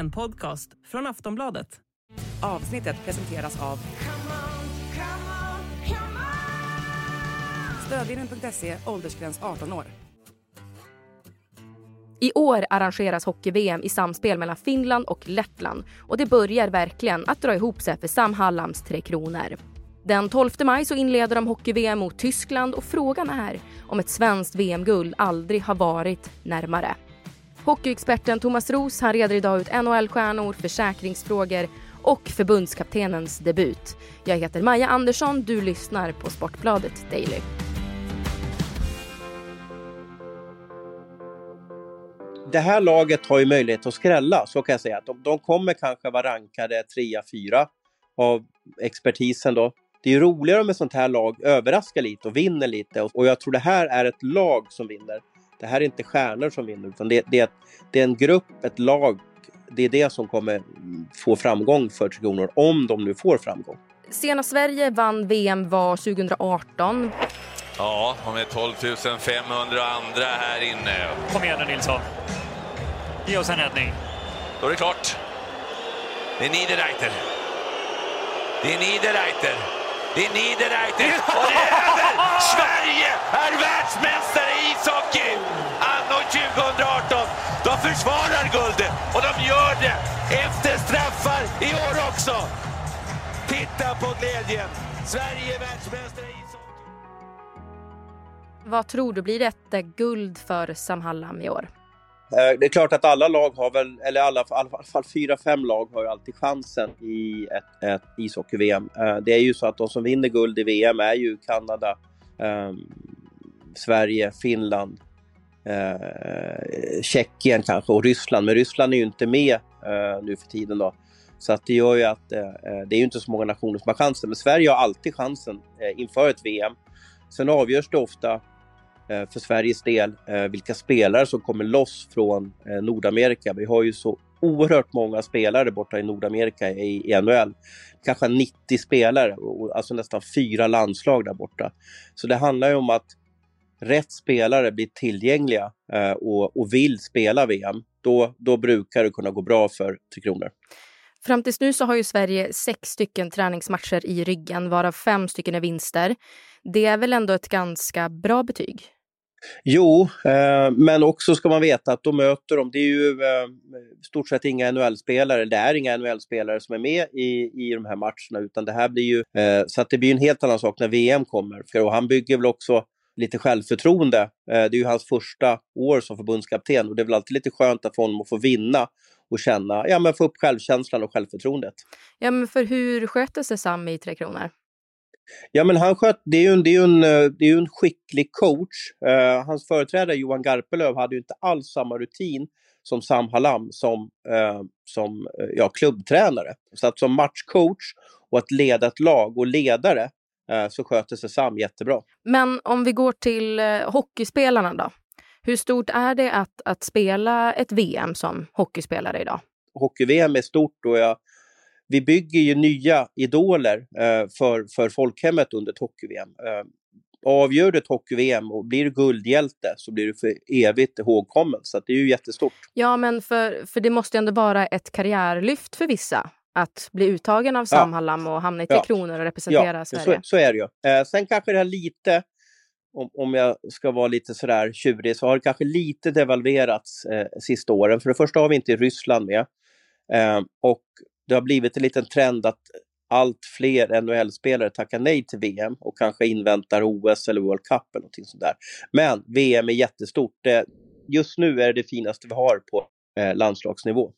En podcast från Aftonbladet. Avsnittet presenteras av Stödvinnen.se, åldersgräns 18 år. I år arrangeras hockey-VM i samspel mellan Finland och Lettland och det börjar verkligen att dra ihop sig för Sam Hallams Tre Kronor. Den 12 maj så inleder de hockey-VM mot Tyskland och frågan är om ett svenskt VM-guld aldrig har varit närmare. Hockeyexperten Thomas Ros han reder idag ut NHL-stjärnor, försäkringsfrågor och förbundskaptenens debut. Jag heter Maja Andersson, du lyssnar på Sportbladet Daily. det här laget har ju möjlighet att skrälla, så kan jag säga. De, de kommer kanske vara rankade 3-4 av expertisen då. Det är ju roligare ett sånt här lag överraskar lite och vinner lite och jag tror det här är ett lag som vinner. Det här är inte stjärnor som vinner utan det, det, det är en grupp, ett lag. Det är det som kommer få framgång för Tre Kronor, om de nu får framgång. Senast Sverige vann VM var 2018. Ja, och med 12 500 andra här inne. Kom igen nu Nilsson. Ge oss en räddning. Då är det klart. Det är Niederreiter. Det är Niederreiter. Det är Niederreiter. Och det är över! Sverige är världsmästare i ishockey! Anno 2018. De försvarar guldet och de gör det efter straffar i år också. Titta på glädjen. Sverige är världsmästare i ishockey. Vad tror du, blir det ett guld för Sam Hallam i år? Eh, det är klart att alla lag har väl, eller alla, i alla fall fyra, fem lag har ju alltid chansen i ett, ett ishockey-VM. Eh, det är ju så att de som vinner guld i VM är ju Kanada, eh, Sverige, Finland, eh, Tjeckien kanske och Ryssland. Men Ryssland är ju inte med eh, nu för tiden då. Så att det gör ju att eh, eh det är ju inte så många nationer som har chansen. Men Sverige har alltid chansen inför ett VM. Sen avgörs det ofta Eh, för Sveriges del eh, vilka spelare som kommer loss från eh, Nordamerika. Vi har ju så oerhört många spelare borta i Nordamerika i, NHL. Kanske 90 spelare, alltså nästan fyra landslag där borta. Så det handlar ju om att rätt spelare blir tillgängliga och, och vill spela VM. Då, då brukar det kunna gå bra för Tre Kronor. Fram tills nu så har ju Sverige sex stycken träningsmatcher i ryggen, varav fem stycken är vinster. Det är väl ändå ett ganska bra betyg? Jo, eh, men också ska man veta att då möter de, det är ju eh, stort sett inga NHL-spelare, det är inga NHL-spelare som är med i, i de här matcherna, utan det här blir ju, eh, så att det blir en helt annan sak när VM kommer. För, och han bygger väl också lite självförtroende. Eh, det är ju hans första år som förbundskapten och det är väl alltid lite skönt att få honom att få vinna och känna, ja men få upp självkänslan och självförtroendet. Ja men för hur sköter sig Sam i Tre Kronor? Ja, men han sköt, det är ju en, det är en, eh, det är en skicklig coach. Uh, hans företrädare Johan Garpelöv hade ju inte alls samma rutin som Sam Hallam som, uh, som uh, ja, klubbtränare. Så att som matchcoach och att leda ett lag och ledare så sköter sig Sam jättebra. Men om vi går till hockeyspelarna då? Hur stort är det att, att spela ett VM som hockeyspelare idag? Hockey-VM är stort och jag vi bygger ju nya idoler eh, för, för folkhemmet under hockey-VM. Eh, avgör ett hockey-VM och blir du guldhjälte så blir du för evigt ihågkommen. Så det är ju jättestort. Ja, men för, för det måste ju ändå vara ett karriärlyft för vissa att bli uttagen av Sam Hallam och hamna i Tre ja. Kronor och representera ja, Sverige. Så, så är det ju. Eh, sen kanske det här lite, om, om jag ska vara lite sådär tjurig, så har det kanske lite devalverats eh, sista åren. För det första har vi inte Ryssland med. Eh, och det har blivit en liten trend att allt fler NHL-spelare tackar nej till VM och kanske inväntar OS eller World Cup eller någonting sånt där. Men VM är jättestort. Just nu är det det finaste vi har på eh, landslagsnivå.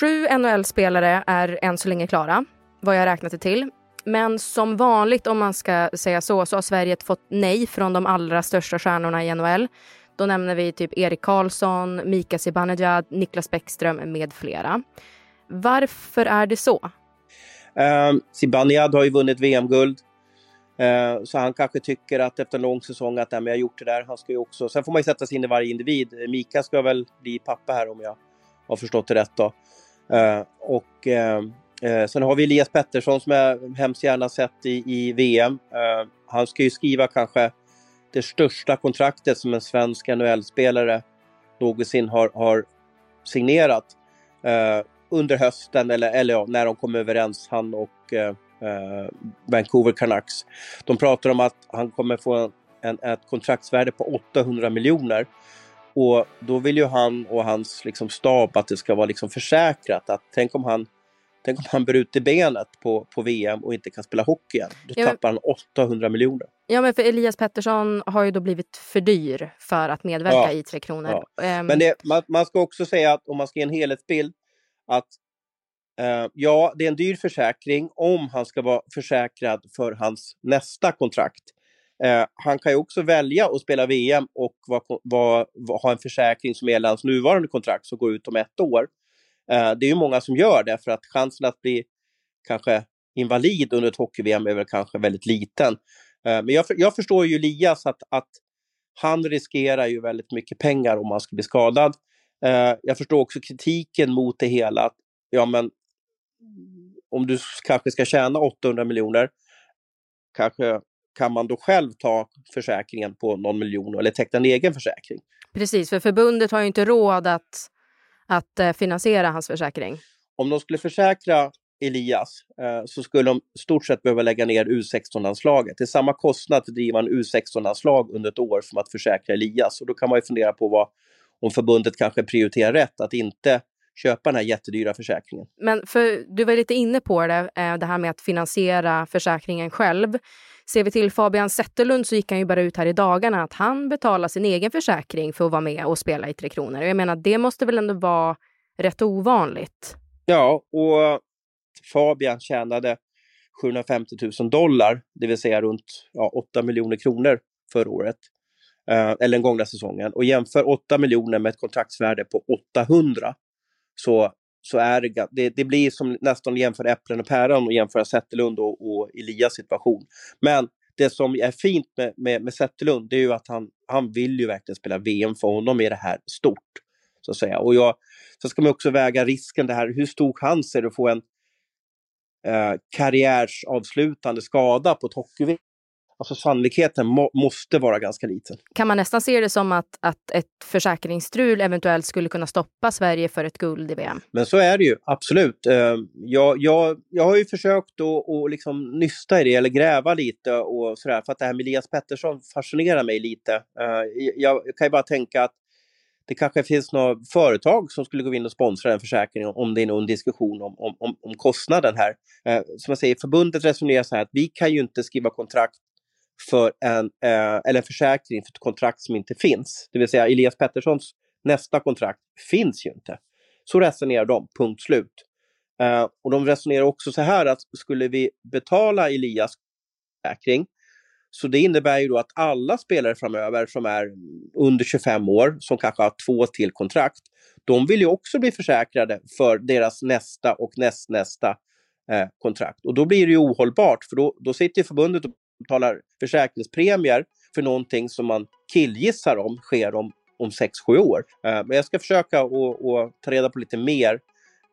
Sju NHL-spelare är än så länge klara, vad jag räknat det till. Men som vanligt, om man ska säga så, så har Sverige fått nej från de allra största stjärnorna i NHL. Då nämner vi typ Erik Karlsson, Mika Zibanejad, Niklas Bäckström med flera. Varför är det så? Ehm, uh, Zibanejad har ju vunnit VM-guld. Uh, ehm, så han kanske tycker att efter en lång säsong att jag har gjort det där. Han ska ju också, sen får man ju sätta sig in i varje individ. Mika ska väl bli pappa här om jag har förstått det rätt. Då. Uh, och uh, sen har vi Elias Pettersson som jag hemskt gärna sett i, i VM. han ska ju skriva kanske det största kontraktet som en svensk NHL-spelare någonsin har, har signerat under hösten eller, eller ja, när de kom överens, han och eh, eh, Vancouver Canucks. De pratar om att han kommer få en, ett kontraktsvärde på 800 miljoner. Och då vill ju han och hans liksom, stab att det ska vara liksom försäkrat. Att tänk om han Tänk om han bryter benet på, på VM och inte kan spela hockey igen. Då ja, tappar han 800 miljoner. Ja, men för Elias Pettersson har ju då blivit för dyr för att medverka ja, i Tre Kronor. Ja. Um... Men det, man, man, ska också säga att om man ska ge en helhetsbild att eh, ja, det är en dyr försäkring om han ska vara försäkrad för hans nästa kontrakt. Eh, han kan ju också välja att spela VM och va, va, va, ha en försäkring som gäller hans nuvarande kontrakt som går ut om ett år. Eh, det är ju många som gör det för att chansen att bli kanske invalid under ett hockey-VM är väl kanske väldigt liten. Eh, men jag, jag förstår ju Elias att, att han riskerar ju väldigt mycket pengar om han skulle bli skadad. Eh, jag förstår också kritiken mot det hela. Att, ja, men, om du kanske ska tjäna 800 miljoner, kanske kan man då själv ta försäkringen på någon miljon eller teckna en egen försäkring. Precis, för förbundet har ju inte råd att, att eh, finansiera hans försäkring. Om de skulle försäkra Elias eh, så skulle de stort sett behöva lägga ner U16-anslaget. Det är samma kostnad att driva en U16-anslag under ett år som att försäkra Elias. Och då kan man ju fundera på vad, om förbundet kanske prioriterar rätt att inte köpa den här jättedyra försäkringen. Men för, du var lite inne på det, eh, det här med att finansiera försäkringen själv. Ser vi till Fabian Zetterlund så gick han ju bara ut här i dagarna att han betalar sin egen försäkring för att vara med och spela i Tre Kronor. Jag menar, det måste väl ändå vara rätt ovanligt? Ja, och Fabian tjänade 750 000 dollar, det vill säga runt ja, 8 miljoner kronor förra året. Eh, eller den gångna säsongen. Och jämför 8 miljoner med ett kontraktsvärde på 800 så, så är det, det, det blir som nästan att jämföra äpplen och päron och jämföra Zetterlund och, och Elias situation. Men det som är fint med, med, med Zetterlund det är ju att han, han vill ju verkligen spela VM. För honom är det här stort. Så att säga. Och jag, så ska man också väga risken det här. Hur stor chans är det att få en eh, karriärsavslutande skada på ett hockey Alltså sannolikheten må, måste vara ganska liten. Kan man nästan se det som att, att ett försäkringsstrul eventuellt skulle kunna stoppa Sverige för ett guld i VM? Men så är det ju, absolut. Eh, jag, jag, jag har ju försökt att och liksom nysta i det, eller gräva lite och sådär, för att det här med Elias Pettersson fascinerar mig lite. Eh, jag kan ju bara tänka att det kanske finns några företag som skulle gå in och sponsra den försäkringen om det är någon diskussion om, om, om, kostnaden här. Eh, som jag säger, förbundet resonerar så här att vi kan ju inte skriva kontrakt för en, eh, eller en försäkring för ett kontrakt som inte finns. Det vill säga Elias Petterssons nästa kontrakt finns ju inte. Så resonerar de, punkt slut. Eh, och de resonerar också så här att skulle vi betala Elias försäkring så det innebär ju då att alla spelare framöver som är under 25 år, som kanske har två till kontrakt, de vill ju också bli försäkrade för deras nästa och nästnästa eh, kontrakt. Och då blir det ju ohållbart, för då, då sitter förbundet och betalar försäkringspremier för någonting som man killgissar om sker om, om 6-7 år. Eh, men jag ska försöka att ta reda på lite mer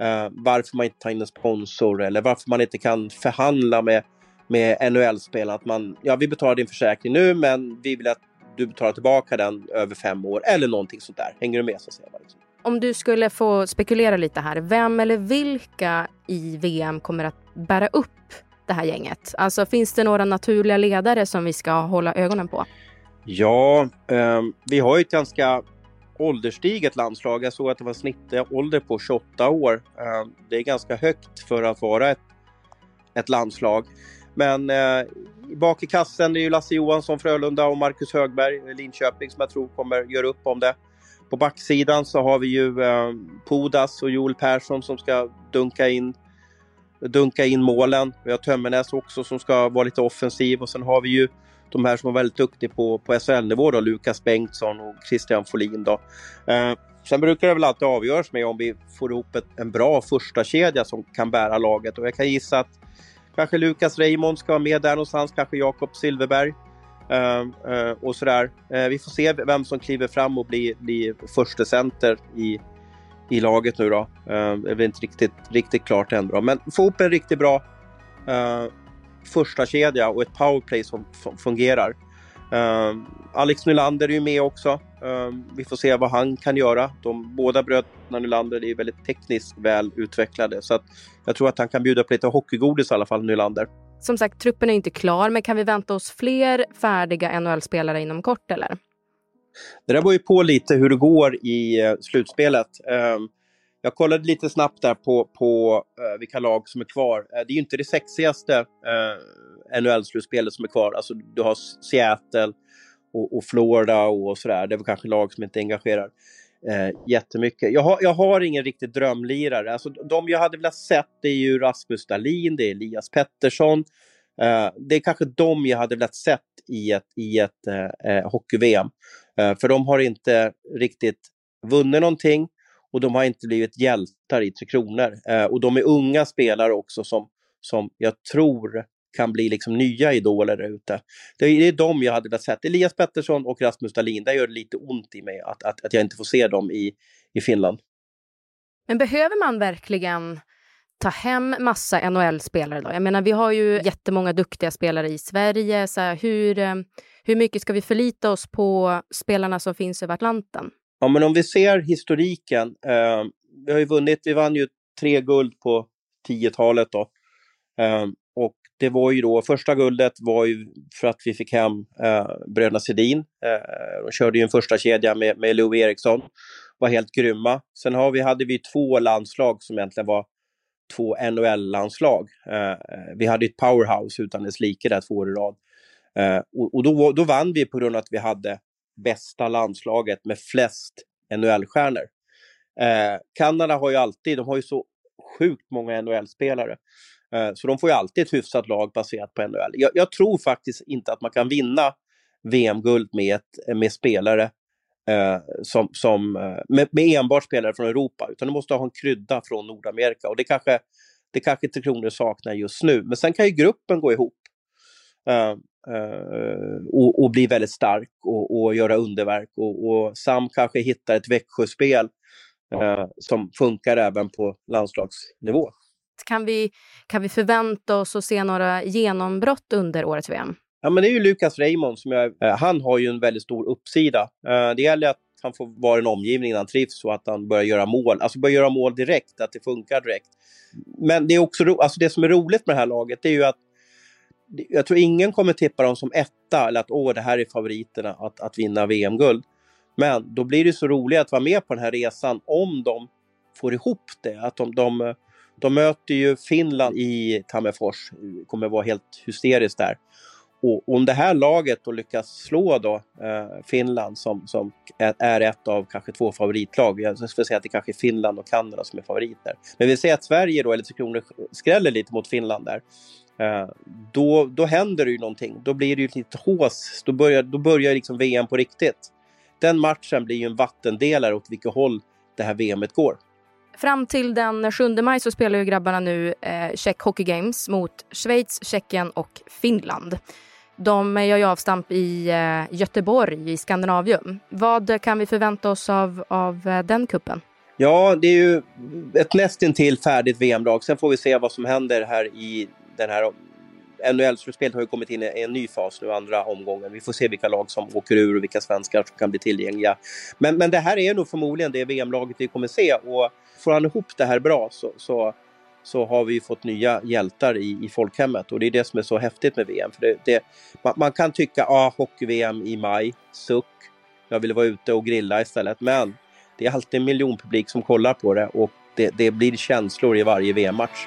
eh, varför man inte tar in en sponsor eller varför man inte kan förhandla med, med NHL-spelarna. Att man, ja vi betalar din försäkring nu men vi vill att du betalar tillbaka den över fem år eller någonting sånt där. Hänger du med så att säga? Liksom. Om du skulle få spekulera lite här, vem eller vilka i VM kommer att bära upp det här gänget? Alltså finns det några naturliga ledare som vi ska hålla ögonen på? Ja, eh, vi har ju ett ganska ålderstiget landslag. Jag såg att det var snittålder på 28 år. Eh, det är ganska högt för att vara ett, ett landslag. Men eh, bak i kassen är ju Lasse Johansson, Frölunda och Marcus Högberg, Linköping, som jag tror kommer göra upp om det. På backsidan så har vi ju eh, Podas och Joel Persson som ska dunka in dunka in målen. Vi har Tömmernes också som ska vara lite offensiv och sen har vi ju de här som är väldigt duktiga på, på SHL-nivå då, Lukas Bengtsson och Christian Folin då. Eh, sen brukar det väl alltid avgöras med om vi får ihop ett, en bra första kedja som kan bära laget och jag kan gissa att kanske Lukas Raymond ska vara med där någonstans, kanske Jakob Silverberg. Eh, eh, och sådär. Eh, vi får se vem som kliver fram och blir, blir första center i, i laget nu då. Det är väl inte riktigt, riktigt klart än då. Men få upp en riktigt bra uh, första kedja och ett powerplay som, fungerar. Uh, Alex Nylander är ju med också. Uh, vi får se vad han kan göra. De båda bröderna Nylander är ju väldigt tekniskt väl utvecklade så att jag tror att han kan bjuda på lite hockeygodis i alla fall, Nylander. Som sagt, truppen är inte klar, men kan vi vänta oss fler färdiga NHL-spelare inom kort eller? Det där beror ju på lite hur det går i eh, slutspelet. Ehm, jag kollade lite snabbt där på, på eh, vilka lag som är kvar. Eh, det är ju inte det sexigaste NHL-slutspelet som är kvar. Alltså, du har Seattle och, och Florida och sådär. Det är väl kanske lag som inte engagerar jättemycket. Jag har, jag har ingen riktig drömlirare. Alltså, de jag hade velat sett det är ju Rasmus Dahlin, det är Elias Pettersson. Eh, det är kanske de jag hade velat sett i ett, i ett eh, eh, hockey-VM. för de har inte riktigt vunnit någonting och de har inte blivit hjältar i Tre Kronor. Eh, och de är unga spelare också som, som jag tror kan bli liksom nya idoler där ute. Det är, det är de jag hade velat se. Elias Pettersson och Rasmus Dahlin, där gör det lite ont i mig att, att, att jag inte får se dem i, i Finland. Men behöver man verkligen ta hem massa NHL-spelare då? Jag menar, vi har ju jättemånga duktiga spelare i Sverige. Så här, hur, eh, hur mycket ska vi förlita oss på spelarna som finns över Atlanten? Ja, men om vi ser historiken. Eh, vi har ju vunnit, vi vann ju tre guld på 10-talet då. Eh, och det var ju då, första guldet var ju för att vi fick hem eh, bröderna Sedin. Eh, de körde ju en första kedja med, med Lou Eriksson. Var helt grymma. Sen har vi, hade vi två landslag som egentligen var två NHL-landslag. Eh, eh, vi hade ett powerhouse utan dess like där två år i rad. Eh, och, och då, då vann vi på grund av att vi hade bästa landslaget med flest NHL-stjärnor. Eh, Kanada har ju alltid, de har ju så sjukt många NHL-spelare. Eh, så de får ju alltid ett hyfsat lag baserat på NHL. Jag, jag tror faktiskt inte att man kan vinna VM-guld med, med spelare eh, som, som, eh, med, med, enbart spelare från Europa, utan du måste ha en krydda från Nordamerika. Och det kanske, det kanske Tre Kronor saknar just nu. Men sen kan ju gruppen gå ihop. Uh, Uh, och, och, bli väldigt stark och, och göra underverk. Och, och, Sam kanske hittar ett Växjöspel uh, som funkar även på landslagsnivå. Kan vi, kan vi förvänta oss att se några genombrott under årets VM? Ja, men det är ju Lukas Raymond. Som jag, eh, han har ju en väldigt stor uppsida. Eh, det gäller att han får vara i en omgivning där han trivs och att han börjar göra mål. Alltså börjar göra mål direkt, att det funkar direkt. Men det, är också, alltså det som är roligt med det här laget är ju att jag tror ingen kommer tippa dem som etta eller att åh, det här är favoriterna att, att vinna VM-guld. Men då blir det så roligt att vara med på den här resan om de får ihop det. Att de, de, de möter ju Finland i Tammerfors, kommer vara helt hysteriskt där. Och om det här laget då lyckas slå då, eh, Finland som, som är ett av kanske två favoritlag. Jag skulle säga att det kanske är Finland och Kanada som är favoriter. Men vi säger att Sverige då, eller Tre Kronor, skräller lite mot Finland där. Eh, då, då händer det ju någonting. Då blir det ju lite hås. Då börjar, då börjar liksom VM på riktigt. Den matchen blir ju en vattendelare åt vilket håll det här VMet går. Fram till den 7 maj så spelar ju grabbarna nu eh, Czech Hockey Games mot Schweiz, Tjeckien och Finland. De gör ju avstamp i eh, Göteborg i Skandinavium. Vad kan vi förvänta oss av, av eh, den kuppen? Ja, det är ju ett nästintill färdigt VM-lag. Sen får vi se vad som händer här i den här NHL-slutspelet har ju kommit in i en ny fas nu, andra omgången. Vi får se vilka lag som åker ur och vilka svenskar som kan bli tillgängliga. Men, men det här är nog förmodligen det VM-laget vi kommer se och får han ihop det här bra så, så, så har vi fått nya hjältar i, i folkhemmet och det är det som är så häftigt med VM. För det, det man, man, kan tycka, ja, ah, hockey-VM i maj, suck, jag vill vara ute och grilla istället. Men det är alltid en miljonpublik som kollar på det och det, det blir känslor i varje VM-match.